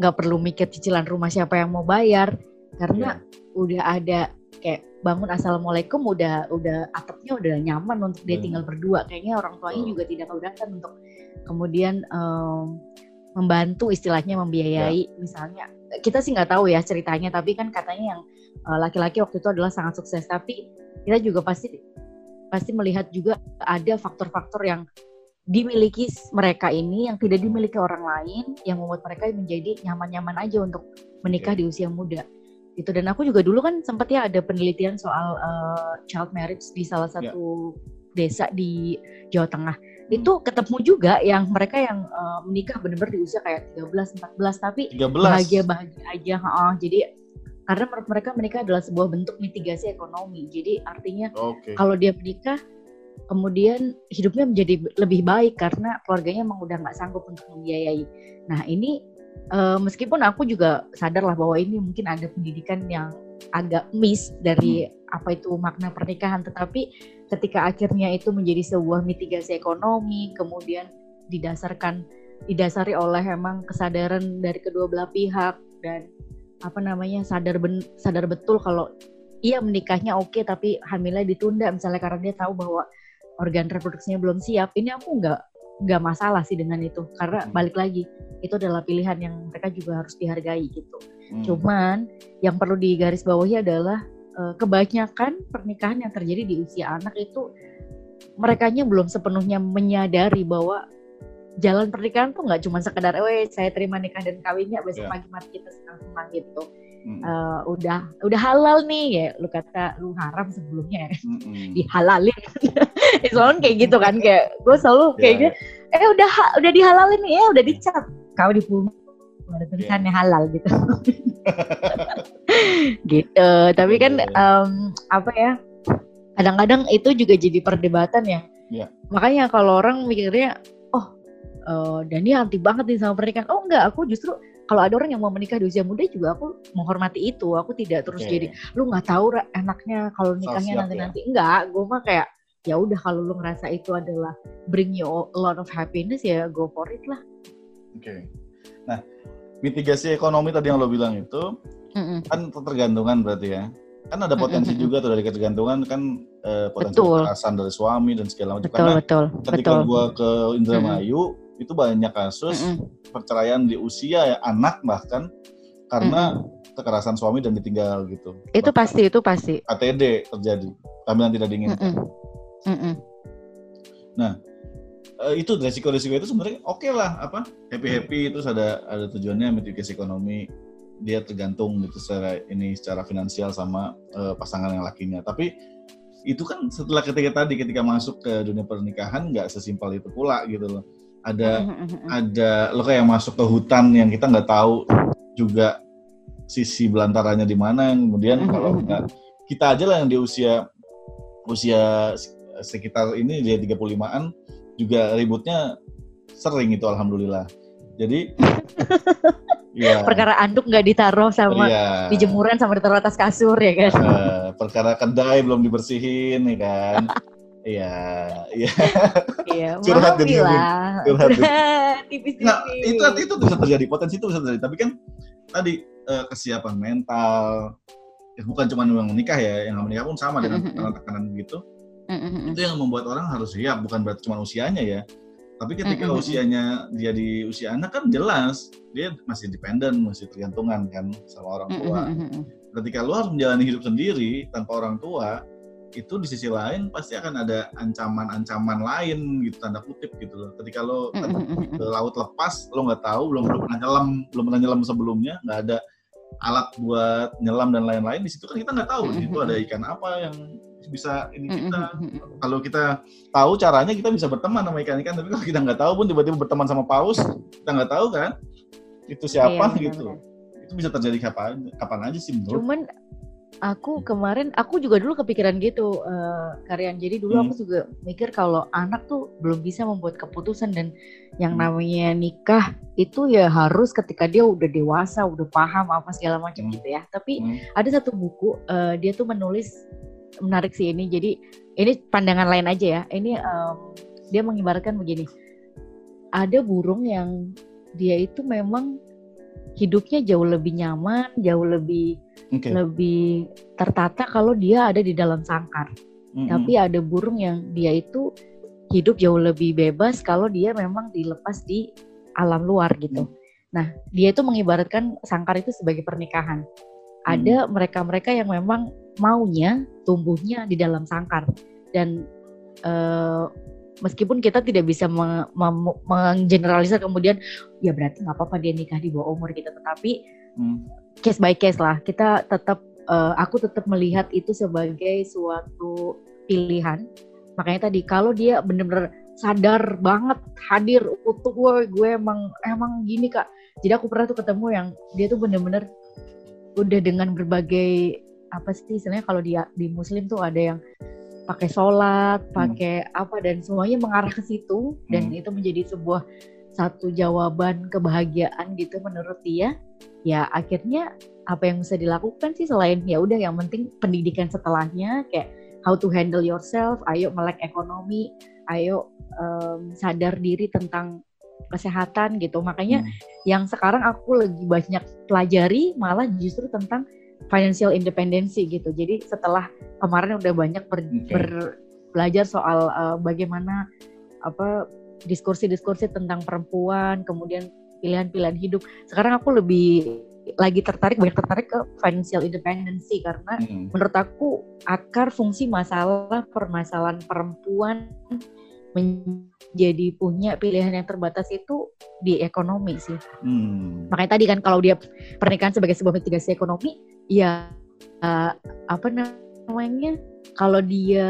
nggak perlu mikir cicilan rumah siapa yang mau bayar karena yeah. udah ada kayak bangun assalamualaikum udah udah atapnya udah nyaman untuk dia tinggal berdua kayaknya orang tuanya oh. juga tidak keberatan untuk kemudian um, membantu istilahnya membiayai yeah. misalnya kita sih nggak tahu ya ceritanya tapi kan katanya yang uh, laki-laki waktu itu adalah sangat sukses tapi kita juga pasti pasti melihat juga ada faktor-faktor yang dimiliki mereka ini yang tidak dimiliki orang lain yang membuat mereka menjadi nyaman-nyaman aja untuk menikah okay. di usia muda itu dan aku juga dulu kan sempat ya ada penelitian soal uh, child marriage di salah ya. satu yeah. desa di Jawa Tengah itu ketemu juga yang mereka yang uh, menikah benar-benar di usia kayak 13 14 tapi 13. bahagia bahagia aja uh, jadi karena menurut mereka menikah adalah sebuah bentuk mitigasi ekonomi jadi artinya okay. kalau dia menikah kemudian hidupnya menjadi lebih baik karena keluarganya emang udah nggak sanggup untuk membiayai. Nah ini uh, meskipun aku juga sadar lah bahwa ini mungkin ada pendidikan yang agak miss dari hmm. apa itu makna pernikahan, tetapi ketika akhirnya itu menjadi sebuah mitigasi ekonomi, kemudian didasarkan didasari oleh emang kesadaran dari kedua belah pihak dan apa namanya sadar ben, sadar betul kalau iya menikahnya oke tapi hamilnya ditunda misalnya karena dia tahu bahwa organ reproduksinya belum siap ini aku nggak nggak masalah sih dengan itu karena hmm. balik lagi itu adalah pilihan yang mereka juga harus dihargai gitu hmm. cuman yang perlu digarisbawahi adalah uh, kebanyakan pernikahan yang terjadi di usia anak itu mereka belum sepenuhnya menyadari bahwa jalan pernikahan tuh nggak cuma sekedar, eh saya terima nikah dan kawinnya besok yeah. pagi mati kita senang-senang gitu hmm. uh, udah udah halal nih ya lu kata lu haram sebelumnya ya. hmm. dihalalin [laughs] selalu kayak gitu kan kayak gue selalu kayak yeah. gitu eh udah udah dihalalin nih ya udah dicap kau di ada tulisannya yeah. halal gitu [laughs] gitu tapi kan um, apa ya kadang-kadang itu juga jadi perdebatan ya yeah. makanya kalau orang mikirnya uh, Dani anti banget nih sama pernikahan oh enggak aku justru kalau ada orang yang mau menikah di usia muda juga aku menghormati itu aku tidak terus okay. jadi lu nggak tahu enaknya kalau nikahnya nanti nanti ya. enggak gue mah kayak ya udah kalau lu ngerasa itu adalah bring you a lot of happiness ya go for it lah oke okay. nah mitigasi ekonomi tadi yang lo bilang itu mm-hmm. kan tergantungan berarti ya kan ada potensi mm-hmm. juga tuh dari ketergantungan kan eh, potensi kekerasan dari suami dan segala macam karena betul, ketika betul. gua ke Indramayu mm-hmm itu banyak kasus mm -mm. perceraian di usia ya anak bahkan karena mm -mm. kekerasan suami dan ditinggal gitu. Itu bahkan pasti, itu pasti. ATD terjadi, kehamilan tidak diinginkan. Mm -mm. Mm -mm. Nah, eh, itu resiko-resiko itu sebenarnya oke okay lah apa happy happy itu ada ada tujuannya mitigasi ekonomi dia tergantung gitu secara ini secara finansial sama uh, pasangan yang lakinya tapi itu kan setelah ketika tadi ketika masuk ke dunia pernikahan nggak sesimpel itu pula gitu loh ada ada lo kayak masuk ke hutan yang kita nggak tahu juga sisi belantaranya di mana. Kemudian kalau nggak kita aja lah yang di usia usia sekitar ini dia 35-an juga ributnya sering itu alhamdulillah. Jadi [laughs] ya. perkara anduk nggak ditaruh sama ya. di jemuran sama ditaruh atas kasur ya kan? Uh, perkara kedai belum dibersihin ya kan [laughs] Iya, iya. Iya, [laughs] curhat jadi lah. Curhat. [laughs] Tipis-tipis. Nah, itu itu bisa terjadi, potensi itu bisa terjadi. Tapi kan tadi uh, kesiapan mental, ya, bukan cuma yang menikah ya, yang menikah pun sama dengan tekanan-tekanan begitu. Itu yang membuat orang harus siap, bukan berarti cuma usianya ya. Tapi ketika usianya dia di usia anak kan jelas dia masih independen, masih tergantungan kan sama orang tua. Ketika lu harus menjalani hidup sendiri tanpa orang tua, itu di sisi lain pasti akan ada ancaman-ancaman lain gitu tanda kutip gitu loh. Ketika lo ke laut lepas, lo nggak tahu, belum pernah nyelam, belum pernah nyelam sebelumnya, nggak ada alat buat nyelam dan lain-lain di situ kan kita nggak tahu di situ ada ikan apa yang bisa ini kita. kalau kita tahu caranya kita bisa berteman sama ikan-ikan tapi kalau kita nggak tahu pun tiba-tiba berteman sama paus kita nggak tahu kan itu siapa iya, gitu. itu bisa terjadi kapan kapan aja sih menurut Cuman aku kemarin aku juga dulu kepikiran gitu uh, Karyan. Jadi dulu Hmm. aku juga mikir kalau anak tuh belum bisa membuat keputusan dan yang Hmm. namanya nikah itu ya harus ketika dia udah dewasa, udah paham apa segala macam Hmm. gitu ya. Tapi Hmm. ada satu buku uh, dia tuh menulis menarik sih ini. Jadi ini pandangan lain aja ya. Ini um, dia mengibaratkan begini. Ada burung yang dia itu memang hidupnya jauh lebih nyaman, jauh lebih Oke. lebih tertata kalau dia ada di dalam sangkar. Mm-mm. Tapi ada burung yang dia itu hidup jauh lebih bebas kalau dia memang dilepas di alam luar gitu. Nah, dia itu mengibaratkan sangkar itu sebagai pernikahan. Ada mereka-mereka yang memang maunya tumbuhnya di dalam sangkar dan eh, meskipun kita tidak bisa menggeneralisir kemudian ya berarti nggak apa-apa dia nikah di bawah umur kita, tetapi Hmm. case by case lah. Kita tetap eh, aku tetap melihat itu sebagai suatu pilihan. Makanya tadi kalau dia bener-bener sadar banget hadir utuh gue gue emang emang gini kak. Jadi aku pernah tuh ketemu yang dia tuh bener-bener udah dengan berbagai apa sih istilahnya kalau dia di muslim tuh ada yang pakai sholat, pakai apa dan semuanya mengarah ke situ dan Hmm. itu menjadi sebuah satu jawaban kebahagiaan gitu menurut dia ya akhirnya apa yang bisa dilakukan sih selain ya udah yang penting pendidikan setelahnya kayak how to handle yourself ayo melek ekonomi ayo em, sadar diri tentang kesehatan gitu makanya Hmm. yang sekarang aku lagi banyak pelajari malah justru tentang financial independency gitu jadi setelah kemarin udah banyak ber- Oke. ber- belajar soal eh, bagaimana apa diskursi-diskursi tentang perempuan kemudian pilihan-pilihan hidup sekarang aku lebih lagi tertarik banyak tertarik ke financial independency karena Mm-mm. menurut aku akar fungsi masalah permasalahan perempuan menjadi punya pilihan yang terbatas itu di ekonomi sih. Hmm. Makanya tadi kan kalau dia pernikahan sebagai sebuah mitigasi ekonomi, ya eh, apa namanya? Kalau dia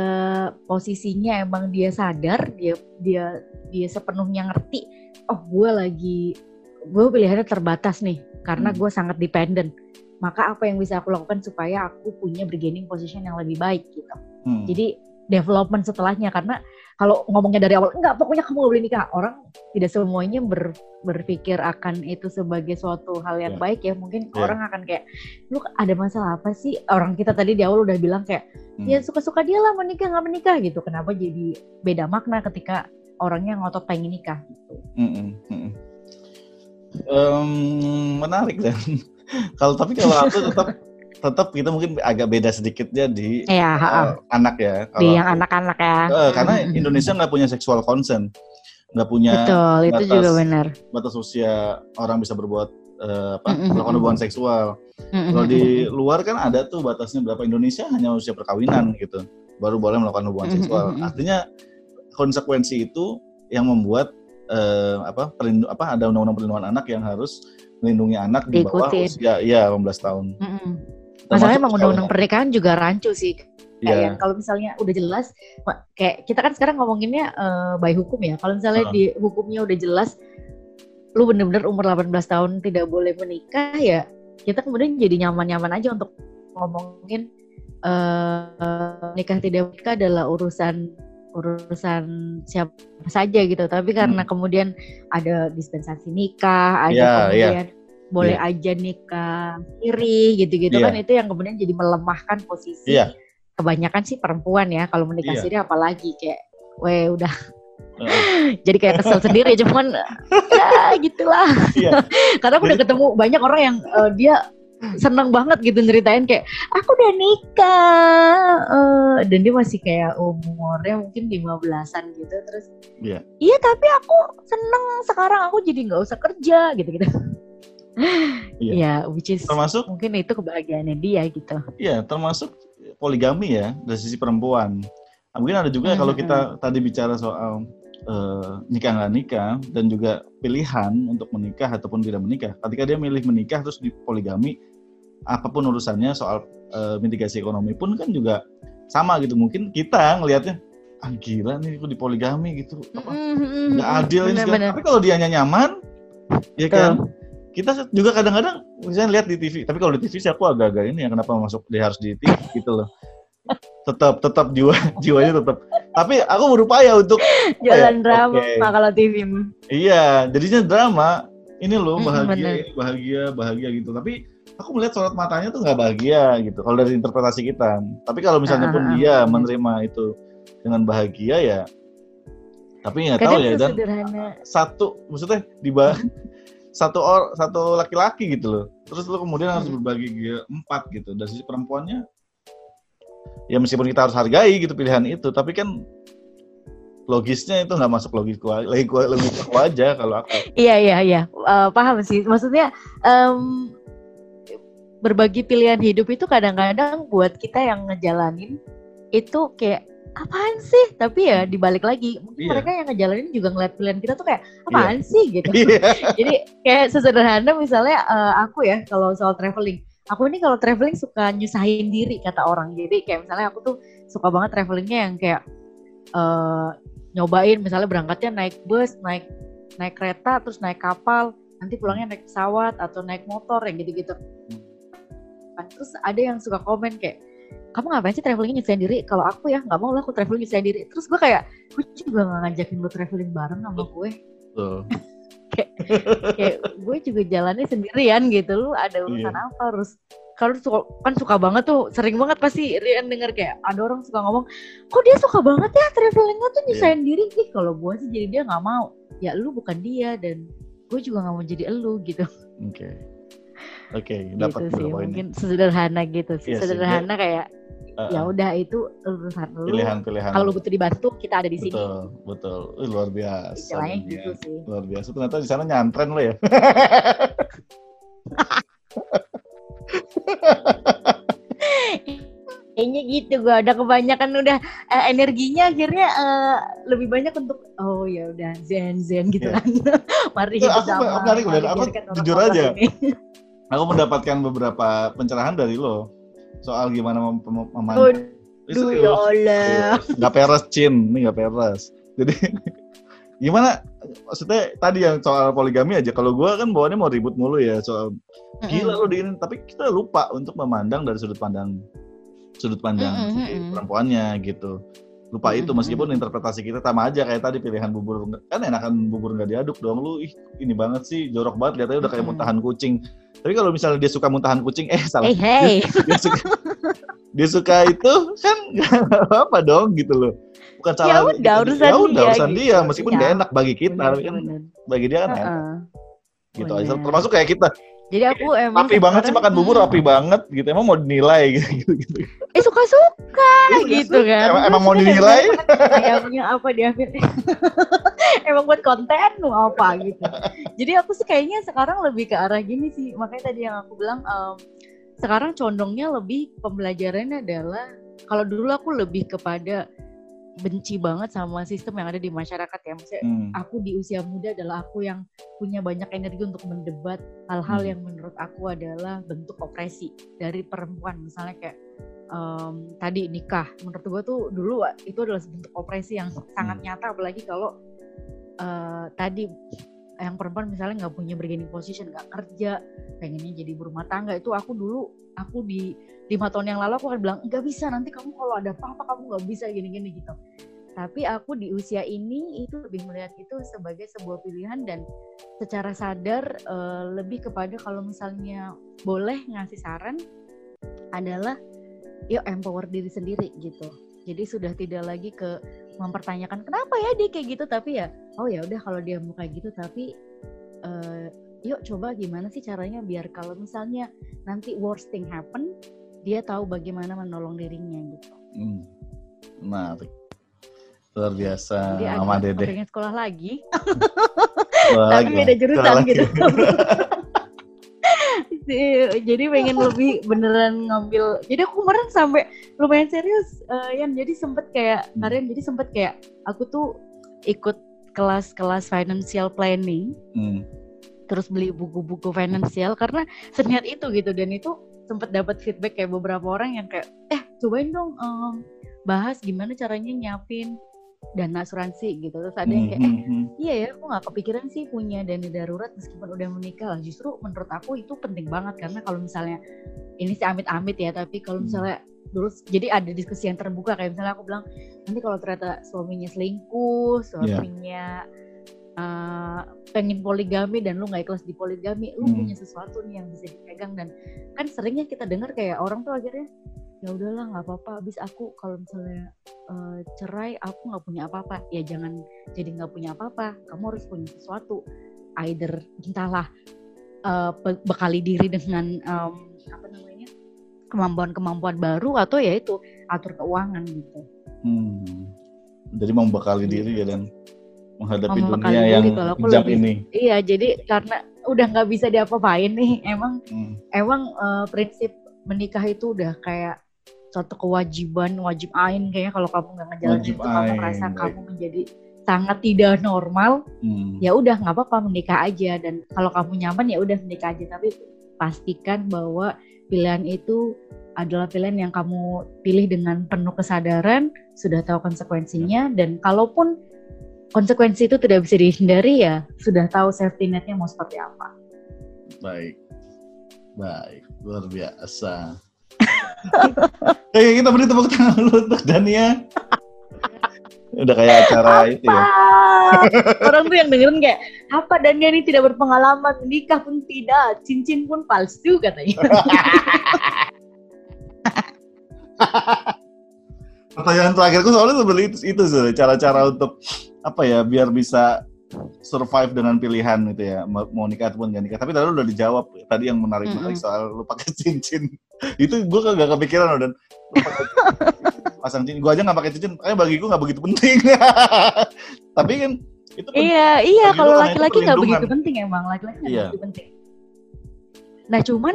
posisinya emang dia sadar, dia dia dia sepenuhnya ngerti, oh gue lagi gue pilihannya terbatas nih karena Hmm. gue sangat dependent. Maka apa yang bisa aku lakukan supaya aku punya bargaining position yang lebih baik gitu. Hmm. Jadi development setelahnya karena kalau ngomongnya dari awal enggak pokoknya kamu gak boleh nikah orang tidak semuanya ber- berpikir akan itu sebagai suatu hal yang Ya. baik ya mungkin Ya. orang akan kayak lu ada masalah apa sih orang kita tadi di awal udah bilang kayak Hmm. ya suka-suka dia lah menikah nggak menikah gitu kenapa jadi beda makna ketika orangnya ngotot pengen nikah gitu Mm-mm, mm-mm. Em, menarik dan [laughs] kalau tapi kalau aku tetap tetap kita mungkin agak beda sedikitnya di ya eh, anak ya. di Kalau yang anak-anak ya Eh, karena Indonesia nggak punya sexual consent, nggak punya betul itu batas- juga benar batas usia orang bisa berbuat eh, apa melakukan hubungan seksual. Kalau di luar kan ada tuh batasnya berapa Indonesia hanya usia perkawinan gitu, baru boleh melakukan hubungan seksual. Artinya konsekuensi itu yang membuat eh, apa apa ada undang-undang perlindungan anak yang harus melindungi anak di bawah usia ya 18 tahun. Mm-mm. Masalahnya emang undang-undang pernikahan juga rancu sih. Kayak yang kalau misalnya udah jelas, kayak kita kan sekarang ngomonginnya eh, by hukum ya. Kalau misalnya Heeh. di hukumnya udah jelas, lu bener-bener umur 18 tahun tidak boleh menikah ya, kita kemudian jadi nyaman-nyaman aja untuk ngomongin eh, nikah tidak menikah adalah urusan urusan siapa saja gitu. Tapi karena Hmm. kemudian ada dispensasi nikah, ada Iya, iya. kemudian boleh aja nikah iri gitu-gitu Iya. kan itu yang kemudian jadi melemahkan posisi Iya. kebanyakan sih perempuan ya kalau menikah Iya. sendiri apalagi kayak weh udah Heeh. [laughs] jadi kayak kesel sendiri cuman ya gitulah Iya. [laughs] karena aku udah Jadi- ketemu banyak orang yang eh, dia seneng banget gitu nyeritain kayak aku udah nikah eh, dan dia masih kayak umurnya mungkin 15-an gitu terus Iya. iya tapi aku seneng sekarang aku jadi nggak usah kerja gitu gitu Iya. ya which is Termasuk mungkin itu kebahagiaannya dia gitu Iya, termasuk poligami ya dari sisi perempuan. Nah, mungkin ada juga Hmm, kalau hmm, kita tadi bicara soal eh, nikah nggak nikah dan juga pilihan untuk menikah ataupun tidak menikah. Ketika dia milih menikah terus di poligami, apa pun urusannya soal eh, mitigasi ekonomi pun kan juga sama gitu. Mungkin kita ngelihatnya ah gila nih aku di poligami gitu. Nggak adil ini segala. Bener-bener. Tapi kalau dianya nyaman, ya kan kita juga kadang-kadang misalnya lihat di TV tapi kalau di TV sih aku agak-agak ini ya kenapa masuk dia harus di TV gitu loh. Tetap tetap jiwa [laughs] jiwanya tetap. Tapi aku berupaya untuk jalan ya, drama okay. kalau TV iya jadinya drama ini loh bahagia mm, bahagia bahagia gitu. Tapi aku melihat sorot matanya tuh nggak bahagia gitu kalau dari interpretasi kita. Tapi kalau misalnya pun uh, dia menerima itu dengan bahagia ya tapi nggak tahu ya dan satu maksudnya di [laughs] satu or satu laki-laki gitu loh. Terus lu kemudian harus berbagi empat gitu. Dari sisi perempuannya ya meskipun kita harus hargai gitu pilihan itu tapi kan logisnya itu nggak masuk logisku lagi logisku aja kalau aku. Iya iya iya. Uh, paham sih. Maksudnya um, berbagi pilihan hidup itu kadang-kadang buat kita yang ngejalanin itu kayak apaan sih tapi ya dibalik lagi mungkin yeah. mereka yang ngejalanin juga ngeliat pilihan kita tuh kayak apaan yeah. sih gitu [laughs] yeah. jadi kayak sesederhana misalnya uh, aku ya kalau soal traveling aku ini kalau traveling suka nyusahin diri kata orang jadi kayak misalnya aku tuh suka banget travelingnya yang kayak uh, nyobain misalnya berangkatnya naik bus naik naik kereta terus naik kapal nanti pulangnya naik pesawat atau naik motor yang gitu-gitu hmm. terus ada yang suka komen kayak kamu ngapain sih traveling nyusahin diri? Kalau aku ya nggak mau lah aku traveling nyusahin diri. Terus gue kayak gue juga nggak ngajakin lo traveling bareng sama gue. Kayak, kayak gue juga jalannya sendirian gitu. Lu ada urusan iya. apa? Harus kalau suka, kan suka banget tuh sering banget pasti Rian denger kayak ada orang suka ngomong kok dia suka banget ya travelingnya tuh nyusahin yeah. diri? Ih kalau gue sih jadi dia nggak mau. Ya lu bukan dia dan gue juga nggak mau jadi elu gitu. Oke. okay. Oke, okay, dapat gitu sih, mungkin sederhana gitu sih. Iya sederhana sih. kayak uh, ya udah itu urusan lu. Pilihan-pilihan. Kalau butuh dibantu, kita ada di sini. Betul, betul. Luar biasa. Istilahnya gitu sih. Luar biasa. Ternyata di sana nyantren lo ya. [laughs] Kayaknya gitu gue udah kebanyakan udah uh, energinya akhirnya uh, lebih banyak untuk oh ya udah zen zen gitu yeah. kan. [laughs] Mari kita sama. Aku, aku, aku jujur aja. [laughs] aku mendapatkan beberapa pencerahan dari lo soal gimana mem memandang. Duh, ya Allah. Gak peres, Cin. Ini gak peres. Jadi, [laughs] gimana? Maksudnya tadi yang soal poligami aja. Kalau gue kan bawaannya mau ribut mulu ya soal gila lo diinin. Tapi kita lupa untuk memandang dari sudut pandang sudut pandang mm -hmm. perempuannya gitu lupa itu meskipun interpretasi kita sama aja kayak tadi pilihan bubur kan enakan bubur nggak diaduk dong lu ih ini banget sih jorok banget lihatnya udah kayak muntahan kucing tapi kalau misalnya dia suka muntahan kucing eh salah. Hey, hey. Dia, [laughs] dia suka dia suka itu kan nggak apa dong gitu loh. Bukan salah ya udah urusan ya udah urusan dia, dia meskipun ya. enak bagi kita bener, kan bagi dia kan uh -uh. enak gitu termasuk kayak kita jadi aku emang rapi banget sih makan bubur rapi banget gitu. Emang mau dinilai [laughs] gitu gitu. Eh suka-suka ya, gitu kan. Emang, emang mau dinilai? [laughs] Yang apa dia [laughs] emang buat konten mau apa gitu. Jadi aku sih kayaknya sekarang lebih ke arah gini sih. Makanya tadi yang aku bilang um, sekarang condongnya lebih pembelajarannya adalah kalau dulu aku lebih kepada benci banget sama sistem yang ada di masyarakat ya. Maksudnya hmm. aku di usia muda adalah aku yang punya banyak energi untuk mendebat hal-hal hmm. yang menurut aku adalah bentuk opresi dari perempuan. Misalnya kayak um, tadi nikah. Menurut gue tuh dulu itu adalah bentuk opresi yang sangat hmm. nyata apalagi kalau uh, tadi yang perempuan misalnya nggak punya bargaining position, nggak kerja, pengennya jadi berumah tangga itu aku dulu aku di lima tahun yang lalu aku akan bilang nggak bisa nanti kamu kalau ada apa-apa kamu nggak bisa gini-gini gitu. Tapi aku di usia ini itu lebih melihat itu sebagai sebuah pilihan dan secara sadar uh, lebih kepada kalau misalnya boleh ngasih saran adalah yuk empower diri sendiri gitu. Jadi sudah tidak lagi ke mempertanyakan kenapa ya dia kayak gitu? Tapi ya oh ya udah kalau dia mau gitu tapi uh, yuk coba gimana sih caranya biar kalau misalnya nanti worst thing happen dia tahu bagaimana menolong dirinya gitu. Hmm. Menarik. Luar biasa Jadi Mama Dede. Pengen sekolah lagi. [laughs] sekolah Tapi lagi, beda jurusan gitu. [laughs] jadi pengen lebih beneran ngambil jadi aku kemarin sampai lumayan serius uh, Yan jadi sempet kayak hmm. Karen jadi sempet kayak aku tuh ikut kelas-kelas financial planning hmm. terus beli buku-buku finansial karena seniat itu gitu dan itu sempet dapat feedback kayak beberapa orang yang kayak eh cobain dong um, bahas gimana caranya nyiapin dana asuransi gitu. Terus ada yang kayak eh, iya ya aku nggak kepikiran sih punya dana darurat meskipun udah menikah. Lah justru menurut aku itu penting banget karena kalau misalnya ini sih amit-amit ya tapi kalau misalnya dulu jadi ada diskusi yang terbuka kayak misalnya aku bilang nanti kalau ternyata suaminya selingkuh suaminya yeah. Uh, pengen poligami dan lu nggak ikhlas di poligami lu hmm. punya sesuatu nih yang bisa dipegang. Dan kan seringnya kita dengar kayak orang tuh akhirnya ya udahlah nggak apa-apa abis aku kalau misalnya uh, cerai aku nggak punya apa-apa. Ya jangan jadi nggak punya apa-apa kamu harus punya sesuatu. Either entahlah uh, bekali diri dengan um, apa namanya kemampuan-kemampuan baru atau ya itu atur keuangan gitu. Hmm. jadi membekali diri ya dan menghadapi dunia yang jam ini iya jadi karena udah nggak bisa diapa-apain nih [laughs] emang hmm. emang uh, prinsip menikah itu udah kayak suatu kewajiban wajib ain kayaknya kalau kamu nggak ngejalanin itu kamu merasa baik. kamu menjadi sangat tidak normal hmm. ya udah nggak apa-apa menikah aja dan kalau kamu nyaman ya udah menikah aja tapi pastikan bahwa pilihan itu adalah pilihan yang kamu pilih dengan penuh kesadaran sudah tahu konsekuensinya dan kalaupun konsekuensi itu tidak bisa dihindari ya sudah tahu safety netnya mau seperti apa baik baik luar biasa Eh kita beri tepuk tangan dulu untuk Dania. Udah kayak acara apa? itu ya. [laughs] Orang tuh yang dengerin kayak apa Dania ini tidak berpengalaman nikah pun tidak, cincin pun palsu katanya. [laughs] Pertanyaan terakhirku soalnya seperti itu, itu cara-cara untuk apa ya biar bisa survive dengan pilihan gitu ya. Mau nikah ataupun gak nikah. Tapi tadi udah dijawab tadi yang menarik mm -hmm. soal lu pakai cincin. [laughs] Itu gue gak kepikiran loh dan. Pasang cincin. Gue aja nggak pakai cincin kayak bagi gue nggak begitu penting. [laughs] Tapi kan itu iya iya kalau laki-laki nggak begitu penting emang. Laki-laki nggak iya. begitu penting. Nah cuman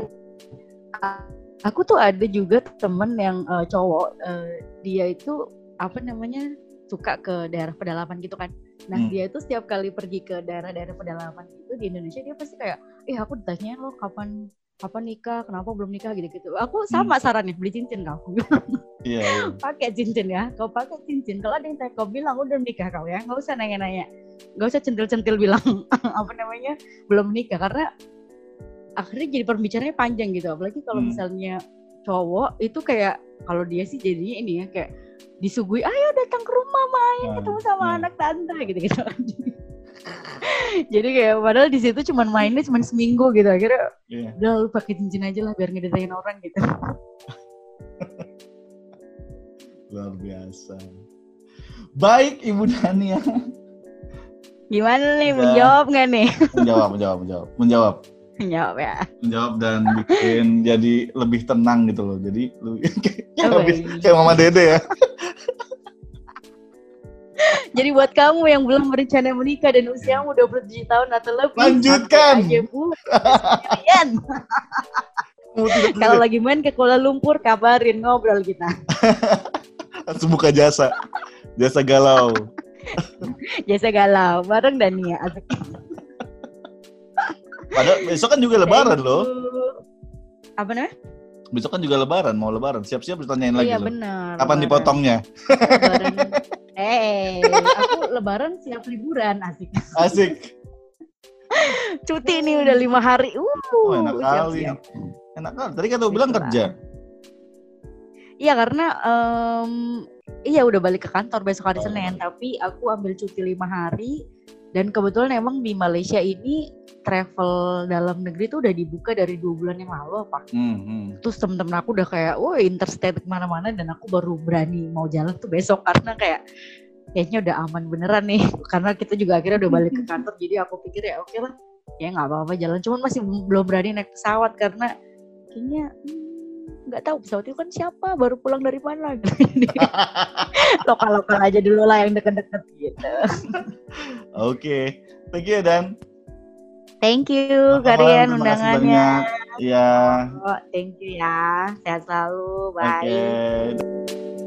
aku tuh ada juga temen yang uh, cowok uh, dia itu apa namanya suka ke daerah pedalaman gitu kan Nah hmm. dia itu setiap kali pergi ke daerah-daerah pedalaman itu di Indonesia dia pasti kayak, eh aku ditanya lo kapan kapan nikah, kenapa belum nikah gitu-gitu. Aku sama hmm. sarannya beli cincin kau. [laughs] Iya. yeah, pakai cincin ya, kau pakai cincin. Kalau ada yang tanya kau bilang udah nikah kau ya, nggak usah nanya-nanya, nggak usah centil-centil bilang [laughs] apa namanya belum nikah karena akhirnya jadi pembicaranya panjang gitu. Apalagi kalau hmm. misalnya cowok itu kayak kalau dia sih jadinya ini ya kayak disuguhi ayo datang ke rumah main hmm. ketemu sama hmm. anak tante gitu gitu [laughs] jadi kayak padahal di situ cuma mainnya cuma seminggu gitu akhirnya yeah. udah lu pakai cincin aja lah biar ngedetain orang gitu [laughs] luar biasa baik ibu Dania gimana nih menjawab nggak nih menjawab menjawab menjawab menjawab menjawab ya. Menjawab dan bikin [laughs] jadi lebih tenang gitu loh. Jadi lu [laughs] kayak, oh, kayak mama dede ya. [laughs] Jadi buat kamu yang belum berencana menikah dan usiamu 27 tahun atau lebih lanjutkan. aja bu kalau lagi main ke Kuala Lumpur kabarin ngobrol kita. Langsung buka jasa. Jasa galau. Jasa galau bareng Dania. asik Padahal besok kan juga lebaran loh. Apa namanya? Besok kan juga lebaran, mau lebaran. Siap-siap ditanyain lagi Iya benar. Kapan lebaran. dipotongnya? [laughs] Eh, aku lebaran siap liburan, asik. Asik. Cuti ini udah lima hari. Uh, oh, enak siap, kali. Siap. Enak kali. Tadi kan lu bilang kerja. Iya karena um, iya udah balik ke kantor besok hari oh. Senin, tapi aku ambil cuti lima hari dan kebetulan emang di Malaysia ini travel dalam negeri tuh udah dibuka dari dua bulan yang lalu apa. Hmm, hmm. Terus temen-temen aku udah kayak, woi interstate ke mana-mana dan aku baru berani mau jalan tuh besok karena kayak kayaknya udah aman beneran nih. [laughs] Karena kita juga akhirnya udah balik ke kantor jadi aku pikir ya oke okay lah, ya nggak apa-apa jalan. Cuman masih belum berani naik pesawat karena kayaknya hmm, nggak tahu pesawat itu kan siapa baru pulang dari mana [laughs] [laughs] lokal lokal aja dulu lah yang deket-deket gitu oke okay. thank you Dan thank you kalian undangannya. ya oh, thank you ya. Sehat selalu. Bye. okay.